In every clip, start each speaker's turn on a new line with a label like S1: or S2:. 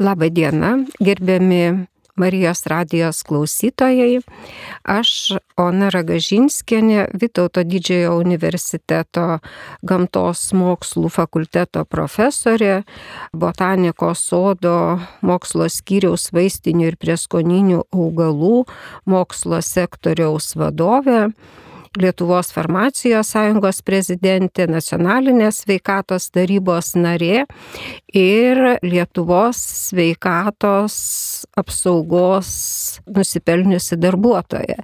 S1: Labą dieną, gerbiami Marijos radijos klausytojai. Aš Ona Ragažinskienė, Vytauto didžiojo universiteto gamtos mokslų fakulteto profesorė, botanikos sodo mokslo skyriaus vaistinių ir prieskoninių augalų mokslo sektoriaus vadovė Lietuvos farmacijos sąjungos prezidentė, nacionalinės sveikatos tarybos narė ir Lietuvos sveikatos apsaugos nusipelniusi darbuotoja.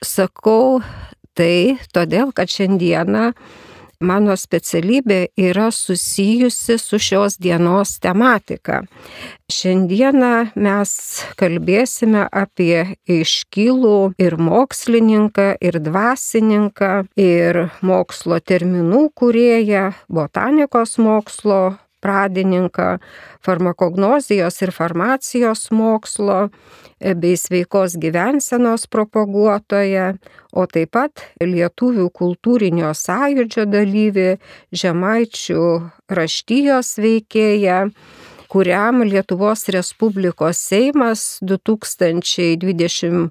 S1: Sakau tai todėl, kad šiandieną mano specialybė yra susijusi su šios dienos tematika. Šiandieną mes kalbėsime apie iškilų ir mokslininką, ir dvasininką, ir mokslo terminų kurieją, botanikos mokslo pradininką, farmakognozijos ir farmacijos mokslo bei sveikos gyvensenos propaguotoją, o taip pat lietuvių kultūrinio sąjūdžio dalyvį, žemaičių raštyjos veikėją kuriam Lietuvos Respublikos Seimas 2021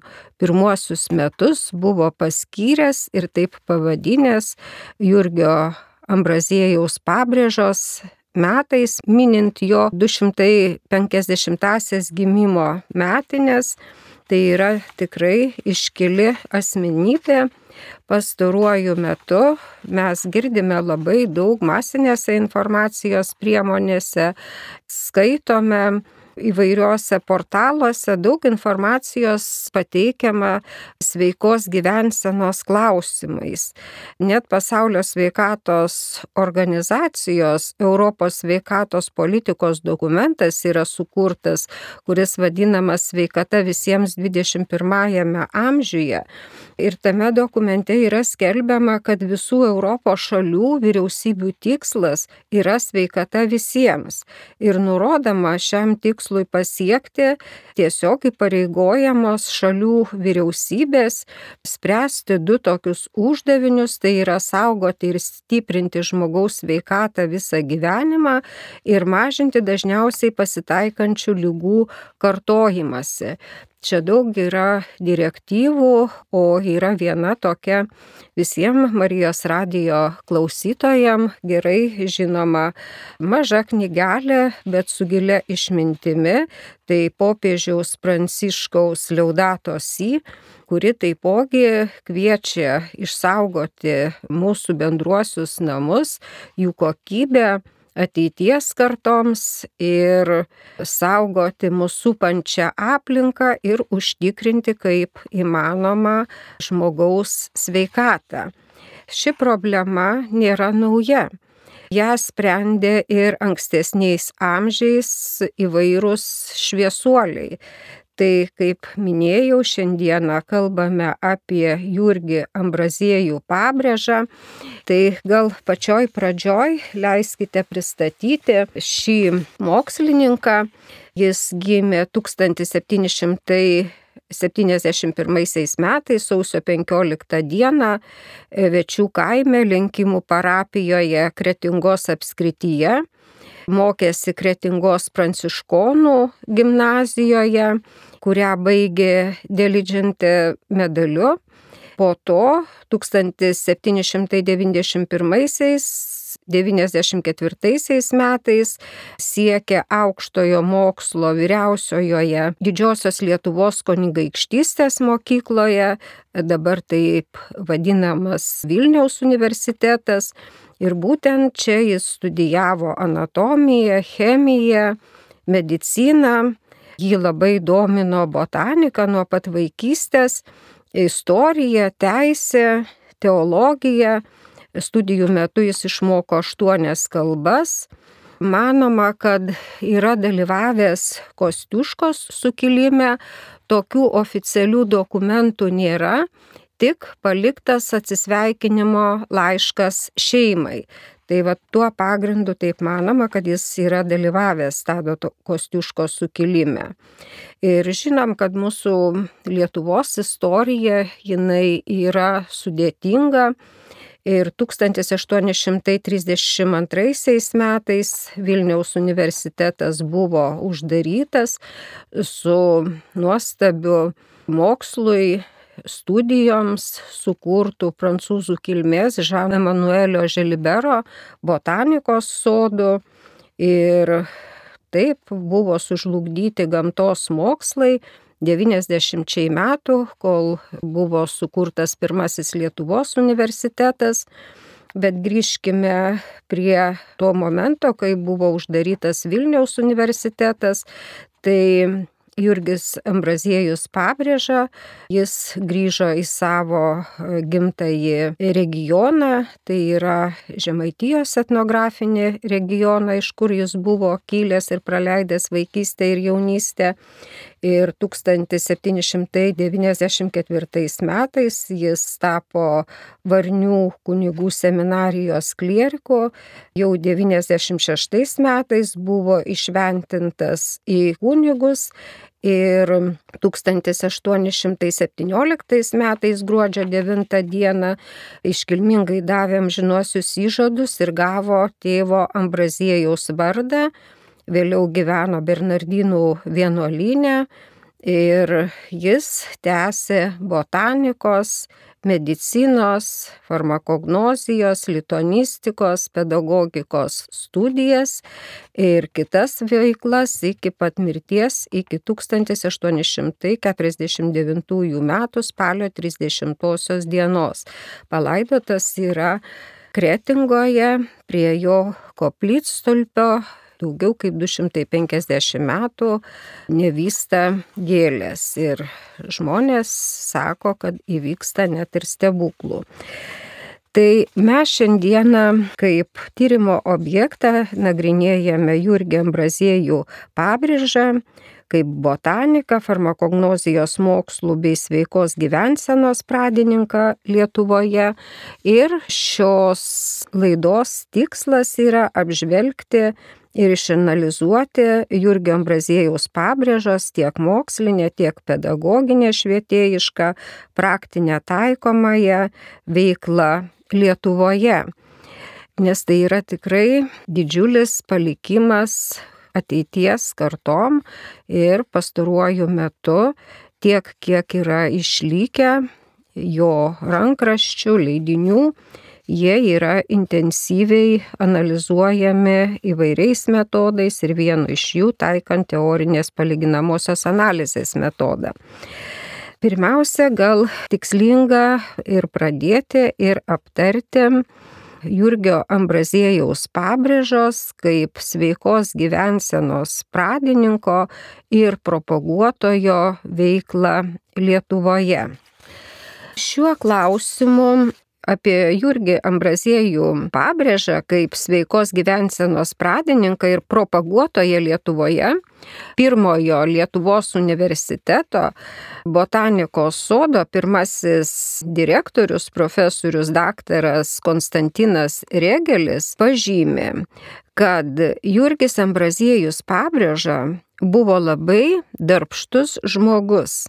S1: metus buvo paskyręs ir taip pavadinęs Jurgio Ambraziejaus pabrėžos metais, minint jo 250-asias gimimo metinės. Tai yra tikrai iškili asmenybė. Pastaruoju metu mes girdime labai daug masinėse informacijos priemonėse, skaitome įvairiuose portaluose daug informacijos pateikiama sveikos gyvensenos klausimais. Net pasaulio sveikatos organizacijos Europos sveikatos politikos dokumentas yra sukurtas, kuris vadinamas sveikata visiems 21 amžiuje. Ir tame dokumente yra skelbiama, kad visų Europos šalių vyriausybių tikslas yra sveikata visiems. Ir nurodoma šiam tikslui tikslui pasiekti tiesiog įpareigojamos šalių vyriausybės spręsti du tokius uždavinius - tai yra saugoti ir stiprinti žmogaus sveikatą visą gyvenimą ir mažinti dažniausiai pasitaikančių lygų kartojimąsi. Čia daug yra direktyvų, o yra viena tokia visiems Marijos radijo klausytojams gerai žinoma maža knygelė, bet su gilia išmintimi, tai popiežiaus Pranciškaus Liaudatos į kuri taipogi kviečia išsaugoti mūsų bendruosius namus, jų kokybę ateities kartoms ir saugoti mūsų supančią aplinką ir užtikrinti kaip įmanoma žmogaus sveikatą. Ši problema nėra nauja. Ja sprendė ir ankstesniais amžiais įvairūs šviesuoliai. Tai kaip minėjau, šiandieną kalbame apie Jurgį Ambraziejų pabrėžą. Tai gal pačioj pradžioj leiskite pristatyti šį mokslininką. Jis gimė 1700. 71 metais sausio 15 dieną Večių kaime Lenkimų parapijoje Kretingos apskrityje mokėsi Kretingos pranciškonų gimnazijoje, kurią baigė Delidžinti medaliu. Po to 1791-94 metais siekė aukštojo mokslo vyriausiojoje didžiosios Lietuvos kunigaikštystės mokykloje, dabar taip vadinamas Vilniaus universitetas. Ir būtent čia jis studijavo anatomiją, chemiją, mediciną Jį labai domino botanika nuo pat vaikystės, istorija, teisė, teologija. Studijų metu jis išmoko aštuonias kalbas. Manoma, kad yra dalyvavęs Kostiuškos sukilime, tokių oficialių dokumentų nėra, tik paliktas atsisveikinimo laiškas šeimai. Tai va tuo pagrindu taip manoma, kad jis yra dalyvavęs Tado Kostiuško sukilime. Ir žinom, kad mūsų Lietuvos istorija, jinai yra sudėtinga Ir 1832 metais Vilniaus universitetas buvo uždarytas su nuostabiu mokslui studijoms sukurtų prancūzų kilmės Žano Emanuelio Želibero botanikos sodų ir taip buvo sužlugdyti gamtos mokslai 90 metų, kol buvo sukurtas pirmasis Lietuvos universitetas. Bet grįžkime prie to momento, kai buvo uždarytas Vilniaus universitetas. Tai Jurgis Ambraziejus pabrėža, jis grįžo į savo e, gimtąjį regioną, tai yra Žemaitijos etnografinį regioną, iš kur jis buvo kilęs ir praleidęs vaikystę ir jaunystę. Ir 1794 metais jis tapo Varnių kunigų seminarijos klieriku, jau 96 metais buvo išventintas į kunigus Ir 1817 metais gruodžio 9 dieną iškilmingai davėm žinosius įžadus ir gavo tėvo Ambraziejaus vardą, vėliau gyveno Bernardinų vienuolinė ir jis tęsė botanikos, medicinos, farmakognozijos, litonistikos, pedagogikos studijas ir kitas veiklas iki pat mirties iki 1849 m. spalio 30 dienos. Palaidotas yra Kretingoje prie jo koplytstulpio daugiau kaip 250 metų nevysta gėlės ir žmonės sako, kad įvyksta net ir stebuklų. Tai mes šiandieną kaip tyrimo objektą nagrinėjame Jurgį Ambraziejų pabrėžą, kaip botaniką, farmakognozijos mokslų bei sveikos gyvensenos pradininką Lietuvoje. Ir šios laidos tikslas yra apžvelgti ir išanalizuoti Jurgio Ambrazėjaus pabrėžos tiek mokslinė, tiek pedagoginė švietėjiška, praktinė taikomąją veiklą Lietuvoje. Nes tai yra tikrai didžiulis palikimas ateities kartom ir pastaruoju metu tiek, kiek yra išlikę jo rankraščių, leidinių, jie yra intensyviai analizuojami įvairiais metodais ir vienu iš jų taikant teorinės palyginamosios analizės metodą. Pirmiausia, gal tikslinga ir pradėti ir aptarti Jurgio Ambrazėjaus pabrėžos kaip sveikos gyvensenos pradininko ir propaguotojo veiklą Lietuvoje. Šiuo klausimu apie Jurgį Ambraziejų pabrėžą kaip sveikos gyvensenos pradininką ir propaguotoją Lietuvoje, pirmojo Lietuvos universiteto botanikos sodo pirmasis direktorius profesorius daktaras Konstantinas Regelis pažymė, kad Jurgis Ambraziejus pabrėža buvo labai darbštus žmogus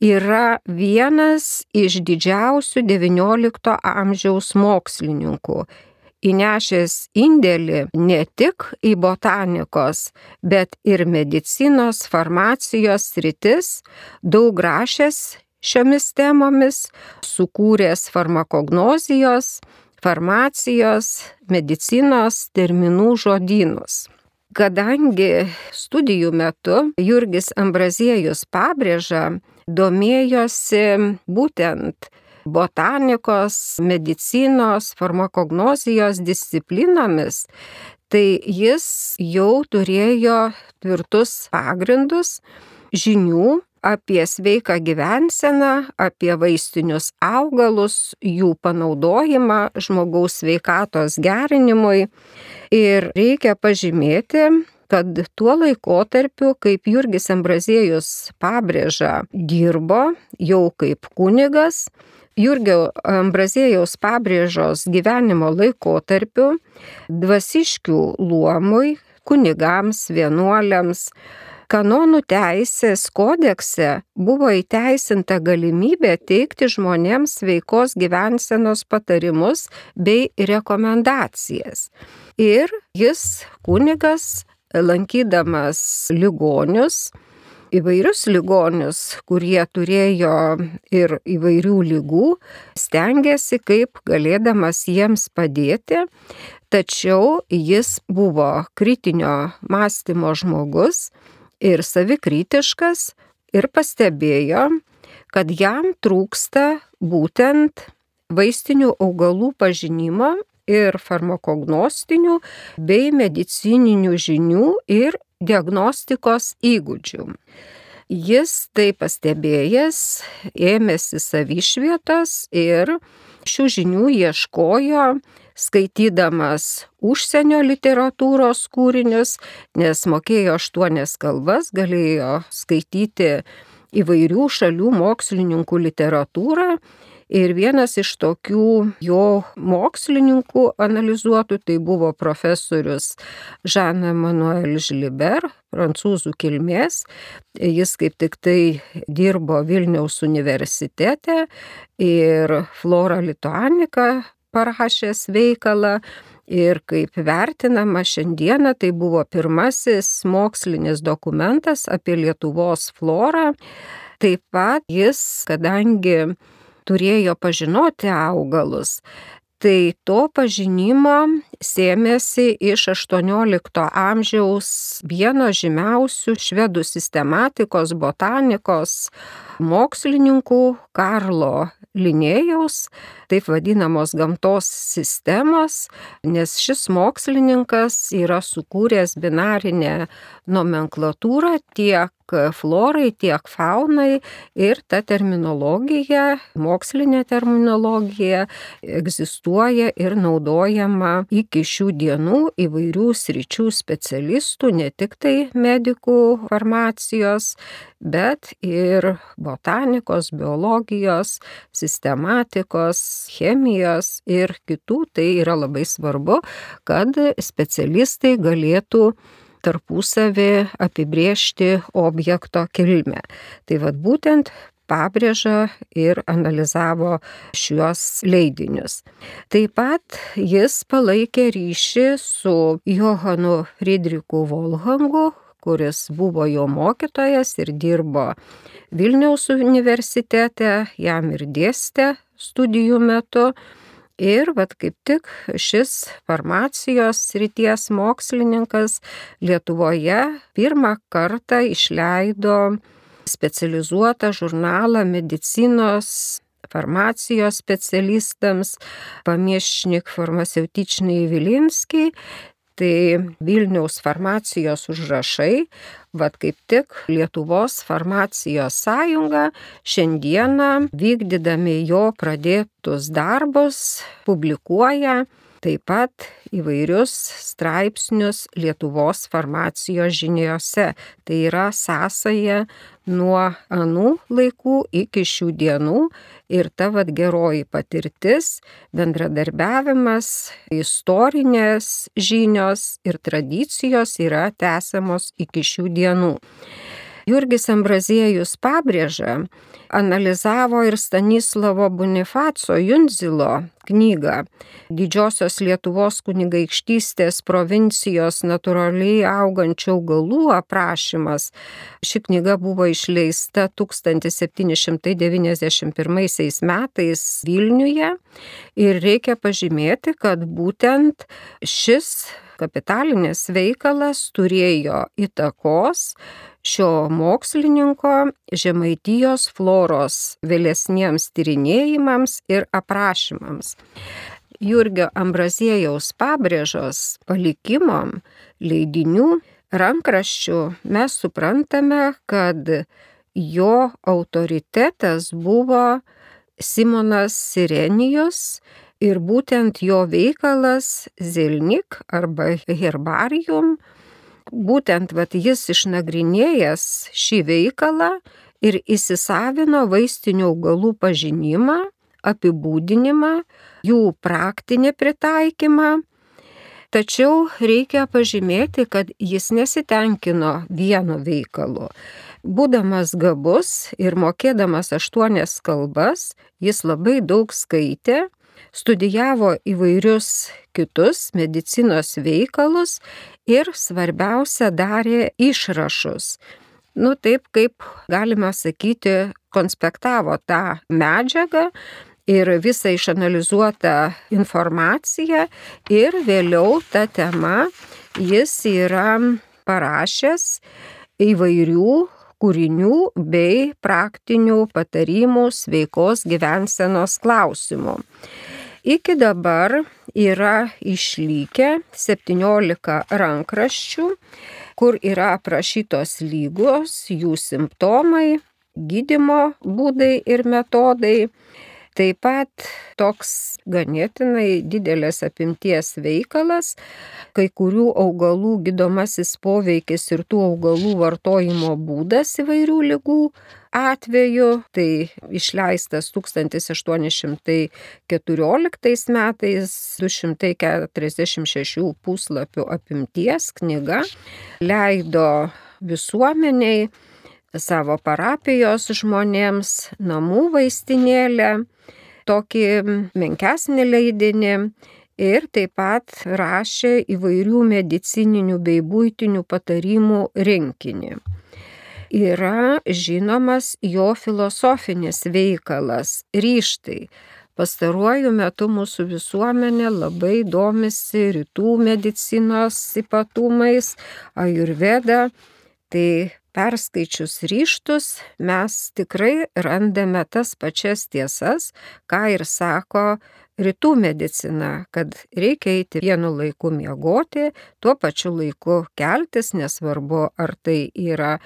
S1: yra vienas iš didžiausių XIX amžiaus mokslininkų, įnešęs indėlį ne tik į botanikos, bet ir medicinos, farmacijos sritis, daug rašęs šiomis temomis, sukūręs farmakognozijos, farmacijos, medicinos terminų žodynus. Kadangi studijų metu Jurgis Ambraziejus pabrėža, domėjosi būtent botanikos, medicinos, farmakognozijos disciplinomis, tai jis jau turėjo tvirtus pagrindus žinių apie sveiką gyvenseną, apie vaistinius augalus, jų panaudojimą žmogaus sveikatos gerinimui. Ir reikia pažymėti, kad tuo laikotarpiu, kaip Jurgis Ambraziejus pabrėža, dirbo jau kaip kunigas, Jurgio Ambrazėjaus pabrėžos gyvenimo laikotarpiu dvasiškių luomui, kunigams, vienuoliams, kanonų teisės kodekse buvo įteisinta galimybė teikti žmonėms veikos gyvensenos patarimus bei rekomendacijas. Ir jis kunigas, lankydamas ligonius, įvairius ligonius, kurie turėjo ir įvairių lygų, stengiasi kaip galėdamas jiems padėti, tačiau jis buvo kritinio mąstymo žmogus ir savikritiškas ir pastebėjo, kad jam trūksta būtent vaistinių augalų pažinimo ir farmakognostinių bei medicininių žinių ir diagnostikos įgūdžių. Jis tai pastebėjęs, ėmėsi savišvietos ir šių žinių ieškojo skaitydamas užsienio literatūros kūrinius, nes mokėjo aštuonias kalbas, galėjo skaityti įvairių šalių mokslininkų literatūrą Ir vienas iš tokių jo mokslininkų analizuotų tai buvo profesorius Jean Emmanuel Žliber, prancūzų kilmės. Jis kaip tik tai dirbo Vilniaus universitete ir Flora Lituanika parašęs veikalą. Ir kaip vertinama šiandieną, tai buvo pirmasis mokslinis dokumentas apie Lietuvos florą. Taip pat jis, kadangi turėjo pažinoti augalus. Tai to pažinimo sėmėsi iš XVIII amžiaus vieno žymiausių švedų sistematikos, botanikos mokslininkų Karlo Linėjaus, taip vadinamos gamtos sistemos, nes šis mokslininkas yra sukūręs binarinę nomenklatūrą tiek florai, tiek faunai ir ta terminologija, mokslinė terminologija egzistuoja ir naudojama iki šių dienų įvairių sričių specialistų, ne tik tai medikų farmacijos, bet ir botanikos, biologijos, sistematikos, chemijos ir kitų. Tai yra labai svarbu, kad specialistai galėtų tarpusavį apibriežti objekto kilmę. Tai vad būtent pabrėža ir analizavo šiuos leidinius. Taip pat jis palaikė ryšį su Johanu Friedrichu Volhangu, kuris buvo jo mokytojas ir dirbo Vilniaus universitete, jam ir dėstė studijų metu. Ir vad kaip tik šis farmacijos srities mokslininkas Lietuvoje pirmą kartą išleido specializuotą žurnalą medicinos farmacijos specialistams, pamiešnik farmaceutičniai Vilinskiai tai Vilniaus farmacijos užrašai, vad kaip tik Lietuvos farmacijos sąjunga šiandieną vykdydami jo pradėtus darbus publikuoja taip pat įvairius straipsnius Lietuvos farmacijos žiniuose. Tai yra sąsaja nuo anų laikų iki šių dienų ir ta vad geroji patirtis, bendradarbiavimas, istorinės žinios ir tradicijos yra tęsiamos iki šių dienų. Jurgis Ambraziejus pabrėža, analizavo ir Stanislavo Bonifaco Junzilo knygą Didžiosios Lietuvos kunigaikštystės provincijos natūraliai augančių augalų aprašymas. Ši knyga buvo išleista 1791 metais Vilniuje ir reikia pažymėti, kad būtent šis kapitalinės veikalas turėjo įtakos šio mokslininko Žemaitijos floros vėlesniems tyrinėjimams ir aprašymams. Jurgio Ambraziejaus pabrėžos palikimom leidinių rankraščių mes suprantame, kad jo autoritetas buvo Simonas Sirenijus ir būtent jo veikalas Zilnik arba Herbarium būtent vat, jis išnagrinėjęs šį veikalą ir įsisavino vaistinių augalų pažinimą, apibūdinimą, jų praktinį pritaikymą Tačiau reikia pažymėti, kad jis nesitenkino vienu veikalu. Būdamas gabus ir mokėdamas aštuonias kalbas, jis labai daug skaitė, studijavo įvairius kitus medicinos veikalus ir svarbiausia darė išrašus. Nu taip kaip galima sakyti, konspektavo tą medžiagą ir visą išanalizuotą informaciją ir vėliau tą temą jis yra parašęs įvairių kūrinių bei praktinių patarimų sveikos gyvensenos klausimų. Iki dabar yra išlikę 17 rankraščių, kur yra aprašytos lygos, jų simptomai, gydimo būdai ir metodai. Taip pat toks ganėtinai didelės apimties veikalas, kai kurių augalų gydomasis poveikis ir tų augalų vartojimo būdas įvairių lygų atveju, tai išleistas 1814 metais 246 puslapių apimties knyga, leido visuomeniai savo parapijos žmonėms namų vaistinėlę tokį menkesnį leidinį ir taip pat rašė įvairių medicininių bei būtinių patarimų rinkinį. Yra žinomas jo filosofinis veikalas - ryštai. Pastaruoju metu mūsų visuomenė labai domisi rytų medicinos ypatumais, ajurveda. Tai perskaičius ryštus mes tikrai randame tas pačias tiesas, ką ir sako rytų medicina, kad reikia eiti vienu laiku miegoti, tuo pačiu laiku keltis, nesvarbu ar tai yra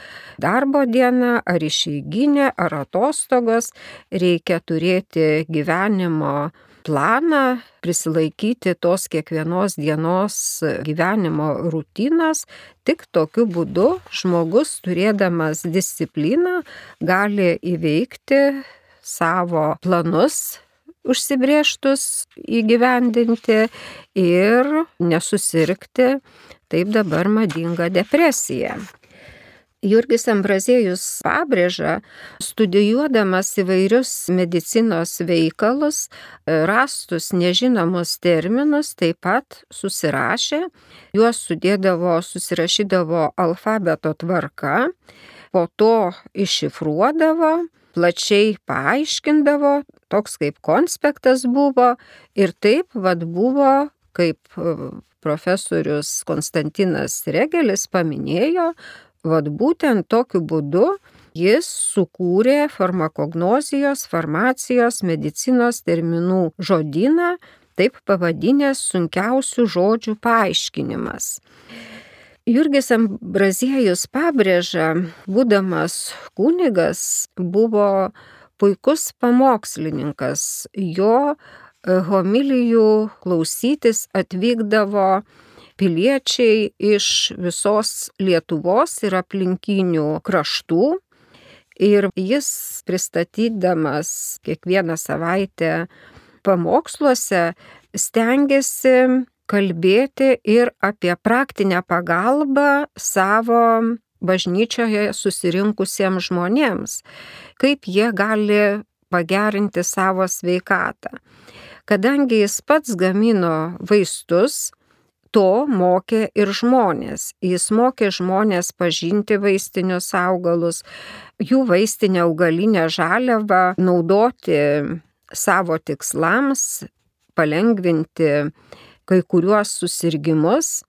S1: darbo diena, ar išeiginė, ar atostogos, reikia turėti gyvenimo planą, prisilaikyti tos kiekvienos dienos gyvenimo rutinos, tik tokiu būdu žmogus turėdamas discipliną gali įveikti savo planus užsibrieštus įgyvendinti ir nesusirgti taip dabar madinga depresija. Jurgis Ambrazėjus pabrėža, studijuodamas įvairius medicinos veikalus, rastus nežinomus terminus, taip pat susirašė, juos sudėdavo, susirašydavo alfabeto tvarka, po to iššifruodavo, plačiai paaiškindavo, toks kaip konspektas buvo ir taip vad buvo, kaip profesorius Konstantinas Regelis paminėjo, Vat būtent tokiu būdu jis sukūrė farmakognozijos, farmacijos, medicinos terminų žodyną, taip pavadinęs sunkiausių žodžių paaiškinimas. Jurgis Ambraziejus pabrėža, būdamas kunigas, buvo puikus pamokslininkas. Jo homilijų klausytis atvykdavo piliečiai iš visos Lietuvos ir aplinkinių kraštų. Ir jis pristatydamas kiekvieną savaitę pamoksluose stengiasi kalbėti ir apie praktinę pagalbą savo bažnyčioje susirinkusiems žmonėms, kaip jie gali pagerinti savo sveikatą. Kadangi jis pats gamino vaistus, to mokė ir žmonės. Jis mokė žmonės pažinti vaistinius augalus, jų vaistinę augalinę žaliavą naudoti savo tikslams, palengvinti kai kuriuos susirgymus.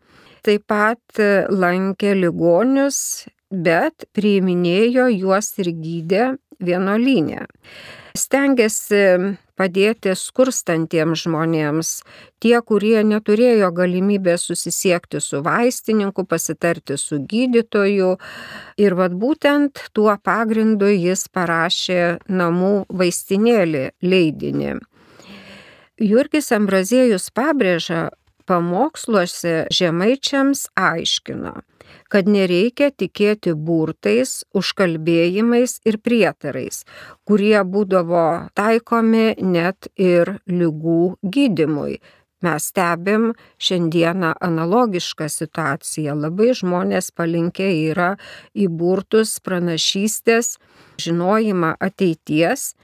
S1: Taip pat lankė ligonius, bet priiminėjo juos ir gydė vienolinė. Stengiasi padėti skurstantiems žmonėms, tie, kurie neturėjo galimybės susisiekti su vaistininku, pasitarti su gydytoju. Ir vad būtent tuo pagrindu jis parašė namų vaistinėlį leidinį. Jurgis Ambraziejus pabrėža pamoksluose žemaičiams aiškino, kad nereikia tikėti burtais, užkalbėjimais ir prietarais, kurie būdavo taikomi net ir lygų gydimui. mes stebim šiandieną analogišką situaciją. Labai žmonės palinkę yra į burtus, pranašystės, žinojimą ateities.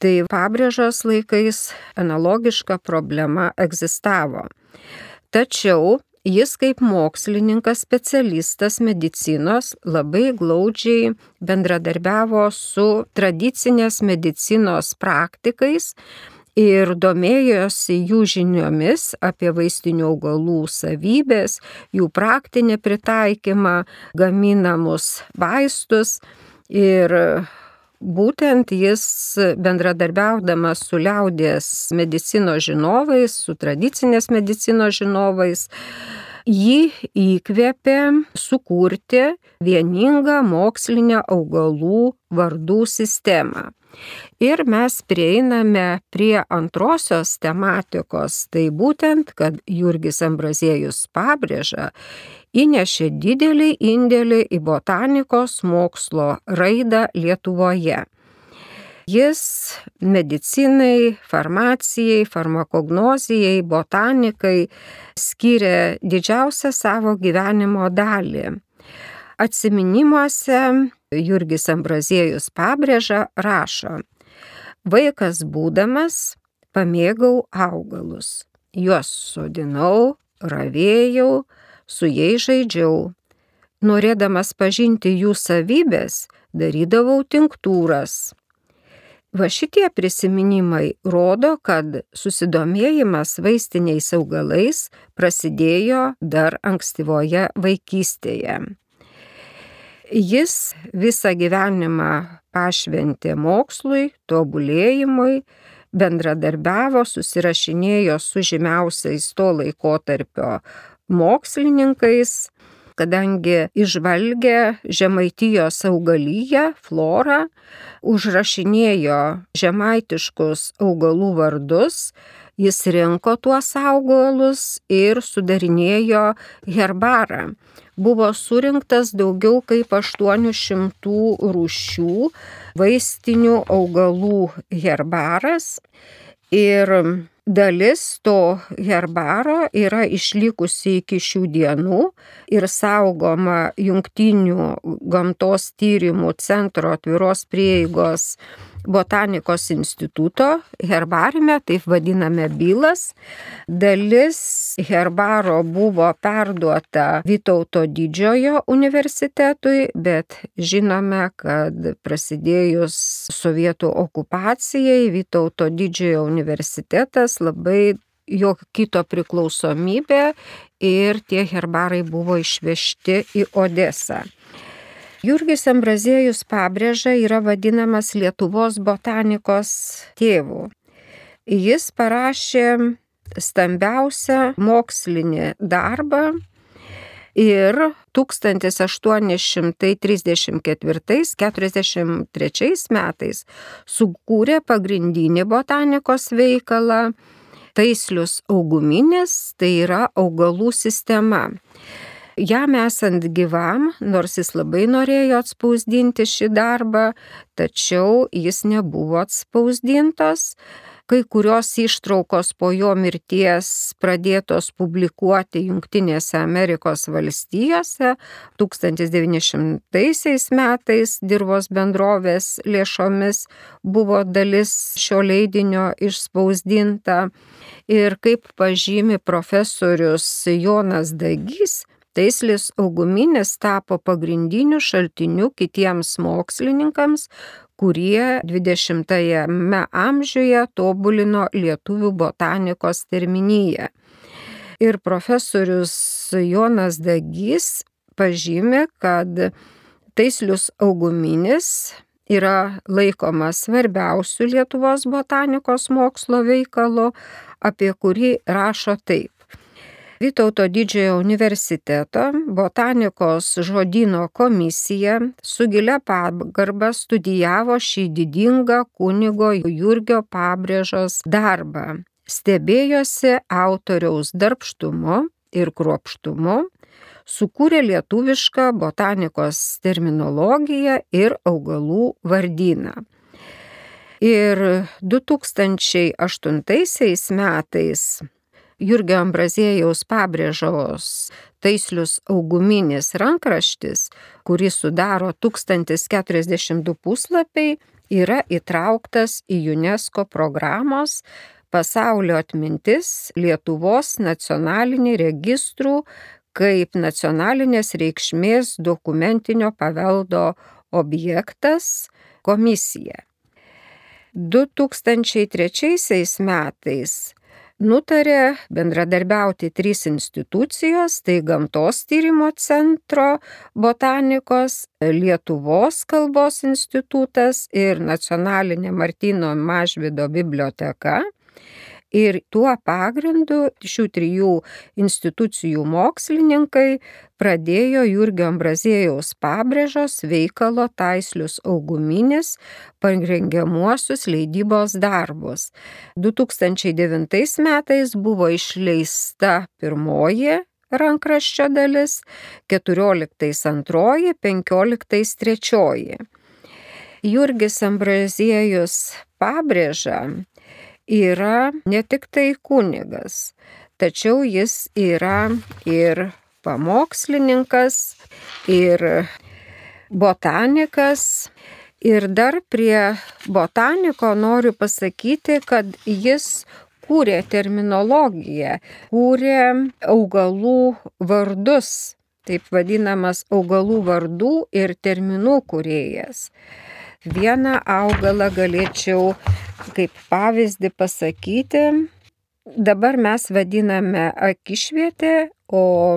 S1: Tai pabrėžos laikais analogiška problema egzistavo. Tačiau Jis kaip mokslininkas, specialistas medicinos labai glaudžiai bendradarbiavo su tradicinės medicinos praktikais ir domėjosi jų žiniomis apie vaistinių augalų savybės, jų praktinį pritaikymą, gaminamus vaistus ir Būtent jis bendradarbiaudamas su liaudės medicinos žinovais, su tradicinės medicinos žinovais, jį įkvėpė sukurti vieningą mokslinę augalų vardų sistemą. Ir mes prieiname prie antrosios tematikos, tai būtent, kad Jurgis Ambraziejus pabrėža, įnešė didelį indėlį į botanikos mokslo raidą Lietuvoje. Jis medicinai, farmacijai, farmakognozijai, botanikai skiria didžiausią savo gyvenimo dalį. Atsiminimuose Jurgis Ambraziejus pabrėža, rašo, vaikas būdamas pamėgau augalus, juos sodinau, ravėjau, su jais žaidžiau. Norėdamas pažinti jų savybės, darydavau tinktūras. Va šitie prisiminimai rodo, kad susidomėjimas vaistiniais augalais prasidėjo dar ankstyvoje vaikystėje. Jis visą gyvenimą pašventė mokslui, tobulėjimui, bendradarbiavo, susirašinėjo su žymiausiais to laikotarpio mokslininkais, kadangi išvalgė Žemaitijos augalyje, florą, užrašinėjo žemaitiškus augalų vardus, jis rinko tuos augalus ir sudarinėjo herbarą. Buvo surinktas daugiau kaip 800 rūšių vaistinių augalų herbaras ir Dalis to herbaro yra išlikusi iki šių dienų ir saugoma Junktinių gamtos tyrimų centro atviros prieigos botanikos instituto herbarime, taip vadiname bylas. Dalis herbaro buvo perduota Vytauto didžiojo universitetui, bet žinome, kad prasidėjus sovietų okupacijai Vytauto didžiojo universitetas labai jo kito priklausomybė ir tie herbarai buvo išvežti į Odesą. Jurgis Ambraziejus pabrėža yra vadinamas Lietuvos botanikos tėvu. Jis parašė stambiausią mokslinį darbą ir 1834-43 metais sukūrė pagrindinį botanikos veikalą Taislius auguminis, tai yra augalų sistema jam esant gyvam, nors jis labai norėjo atspausdinti šį darbą, tačiau jis nebuvo atspausdintas. Kai kurios ištraukos po jo mirties pradėtos publikuoti Junktinėse Amerikos valstijose 1900 metais dirbos bendrovės lėšomis buvo dalis šio leidinio išspausdinta. Ir kaip pažymi profesorius Jonas Dagys, Taislis auguminis tapo pagrindiniu šaltiniu kitiems mokslininkams, kurie 20-ame amžiuje tobulino lietuvių botanikos terminiją. Ir profesorius Jonas Dagys pažymė, kad Taislius auguminis yra laikomas svarbiausių Lietuvos botanikos mokslo veikalo, apie kurį rašo taip. Vytauto didžiojo universiteto botanikos žodino komisija su gilia pagarba studijavo šį didingą kunigo Jurgio pabrėžos darbą. Stebėjosi autoriaus darbštumu ir kruopštumu, sukūrė lietuvišką botanikos terminologiją ir augalų vardyną. Ir 2008 metais Jurgio Ambrazėjaus pabrėžos taislius auguminis rankraštis, kurį sudaro 1042 puslapiai, yra įtrauktas į UNESCO programos Pasaulio atmintis Lietuvos nacionalinį registrų kaip nacionalinės reikšmės dokumentinio paveldo objektas komisija. 2003 metais nutarė bendradarbiauti trys institucijos - tai Gamtos tyrimo centro botanikos, Lietuvos kalbos institutas ir Nacionalinė Martino Mažvido biblioteka Ir tuo pagrindu šių trijų institucijų mokslininkai pradėjo Jurgio Ambrazėjaus pabrėžos veikalo taislius auguminis parengiamuosius leidybos darbus. 2009 metais buvo išleista pirmoji rankraščio dalis, 14 antroji, 15 trečioji. Jurgis Ambraziejus pabrėža, yra ne tik tai kunigas, tačiau jis yra ir pamokslininkas, ir botanikas. Ir dar prie botaniko noriu pasakyti, kad jis kūrė terminologiją, kūrė augalų vardus, taip vadinamas augalų vardų ir terminų kūrėjas. Vieną augalą galėčiau kaip pavyzdį pasakyti. Dabar mes vadiname akišvietė, o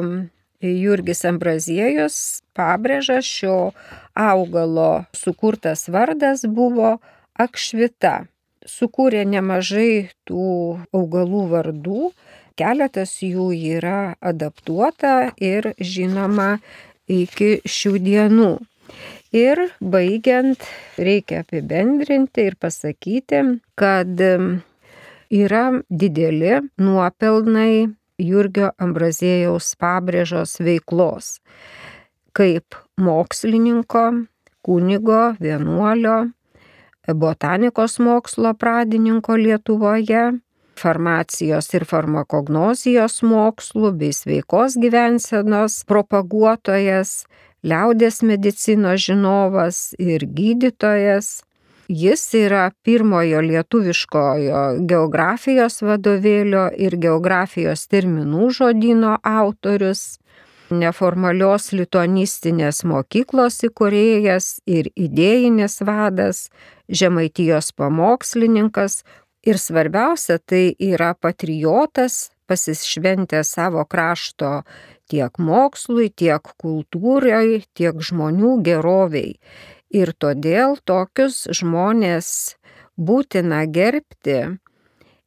S1: Jurgis Ambraziejus pabrėža šio augalo sukurtas vardas buvo akšvita. Sukūrė nemažai tų augalų vardų, keletas jų yra adaptuota ir žinoma iki šių dienų. Ir baigiant, reikia apibendrinti ir pasakyti, kad yra dideli nuopelnai Jurgio Ambrazėjaus pabrėžos veiklos. Kaip mokslininko, kunigo, vienuolio, botanikos mokslo pradininko Lietuvoje, farmacijos ir farmakognozijos mokslų bei sveikos gyvensenos propaguotojas, liaudės medicinos žinovas ir gydytojas. Jis yra pirmojo lietuviškojo geografijos vadovėlio ir geografijos terminų žodino autorius, neformalios lituanistinės mokyklos įkūrėjas ir idėjinis vadas, žemaitijos pamokslininkas ir svarbiausia tai yra patriotas, pasišventęs savo krašto tiek mokslui, tiek kultūrai, tiek žmonių geroviai. Ir todėl tokius žmonės būtina gerbti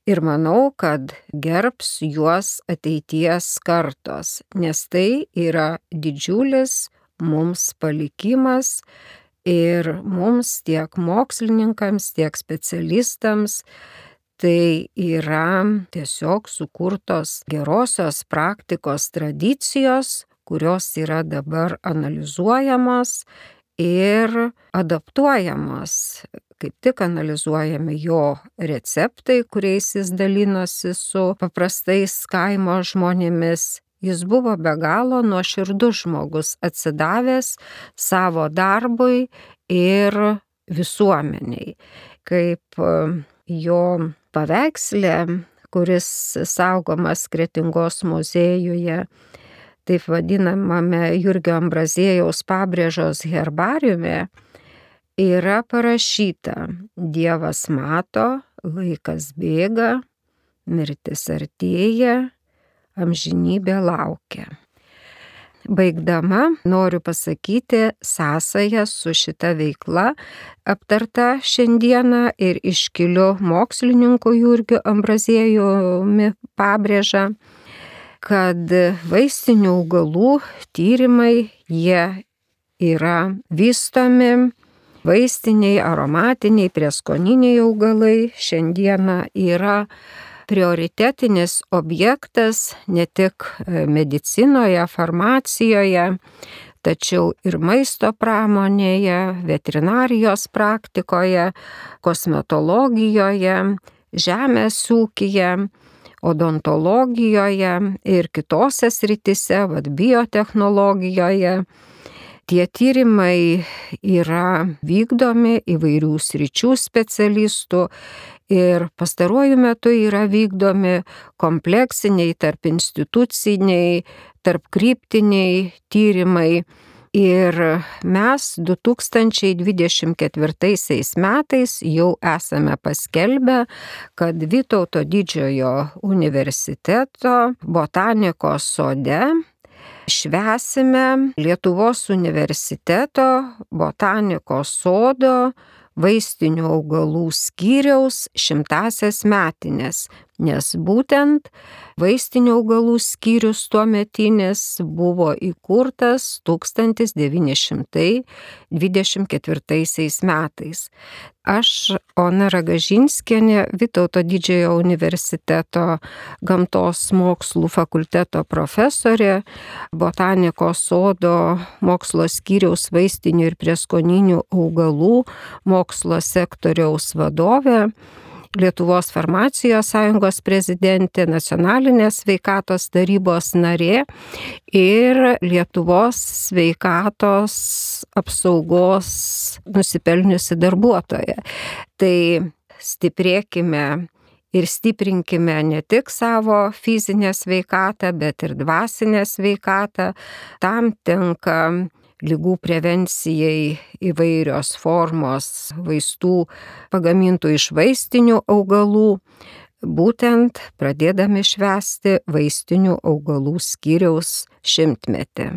S1: ir manau, kad gerbs juos ateities kartos, nes tai yra didžiulis mums palikimas ir mums tiek mokslininkams, tiek specialistams tai yra tiesiog sukurtos gerosios praktikos tradicijos, kurios yra dabar analizuojamos ir adaptuojamos. Kaip tik analizuojami jo receptai, kuriais jis dalinosi su paprastais kaimo žmonėmis. Jis buvo be galo nuoširdus žmogus, atsidavęs savo darbui ir visuomeniai. Kaip jo paveikslė, kuris saugomas Kretingos muziejuje, taip vadinamame Jurgio Ambrazėjaus pabrėžos herbariume, yra parašyta Dievas mato, laikas bėga, mirtis artėja, amžinybė laukia. Baigdama noriu pasakyti sąsają su šita veikla aptarta šiandieną ir iškiliu mokslininku Jurgiu Ambraziejumi pabrėža, kad vaistinių augalų tyrimai jie yra vystomi, vaistiniai, aromatiniai, prieskoniniai augalai šiandieną yra prioritetinis objektas ne tik e, medicinoje, farmacijoje, tačiau ir maisto pramonėje, veterinarijos praktikoje, kosmetologijoje, žemės ūkija, odontologijoje ir kitose sritise, vad biotehnologijoje. Tie tyrimai yra vykdomi įvairių sričių specialistų ir pastaruoju metu yra vykdomi kompleksiniai, tarp instituciniai, tarp kryptiniai tyrimai. Ir mes 2024 metais jau esame paskelbę, kad Vytauto didžiojo universiteto botanikos sode švesime Lietuvos universiteto botanikos sodo vaistinių augalų skyriaus šimtasias metinės, nes būtent vaistinių augalų skyrius tuo metinis buvo įkurtas 1924 metais. Aš, Ona Ragažinskienė, Vytauto didžiojo universiteto gamtos mokslų fakulteto profesorė, botanikos sodo mokslo skyriaus vaistinių ir prieskoninių augalų mokslo sektoriaus vadovė. Lietuvos farmacijos sąjungos prezidentė, nacionalinės sveikatos tarybos narė ir Lietuvos sveikatos apsaugos nusipelniusi darbuotoja. Tai stiprėkime ir stiprinkime ne tik savo fizinę sveikatą, bet ir dvasinę sveikatą. Tam tenka lygų prevencijai įvairios formos vaistų pagamintų iš vaistinių augalų, būtent pradėdami švęsti vaistinių augalų skyriaus šimtmetį.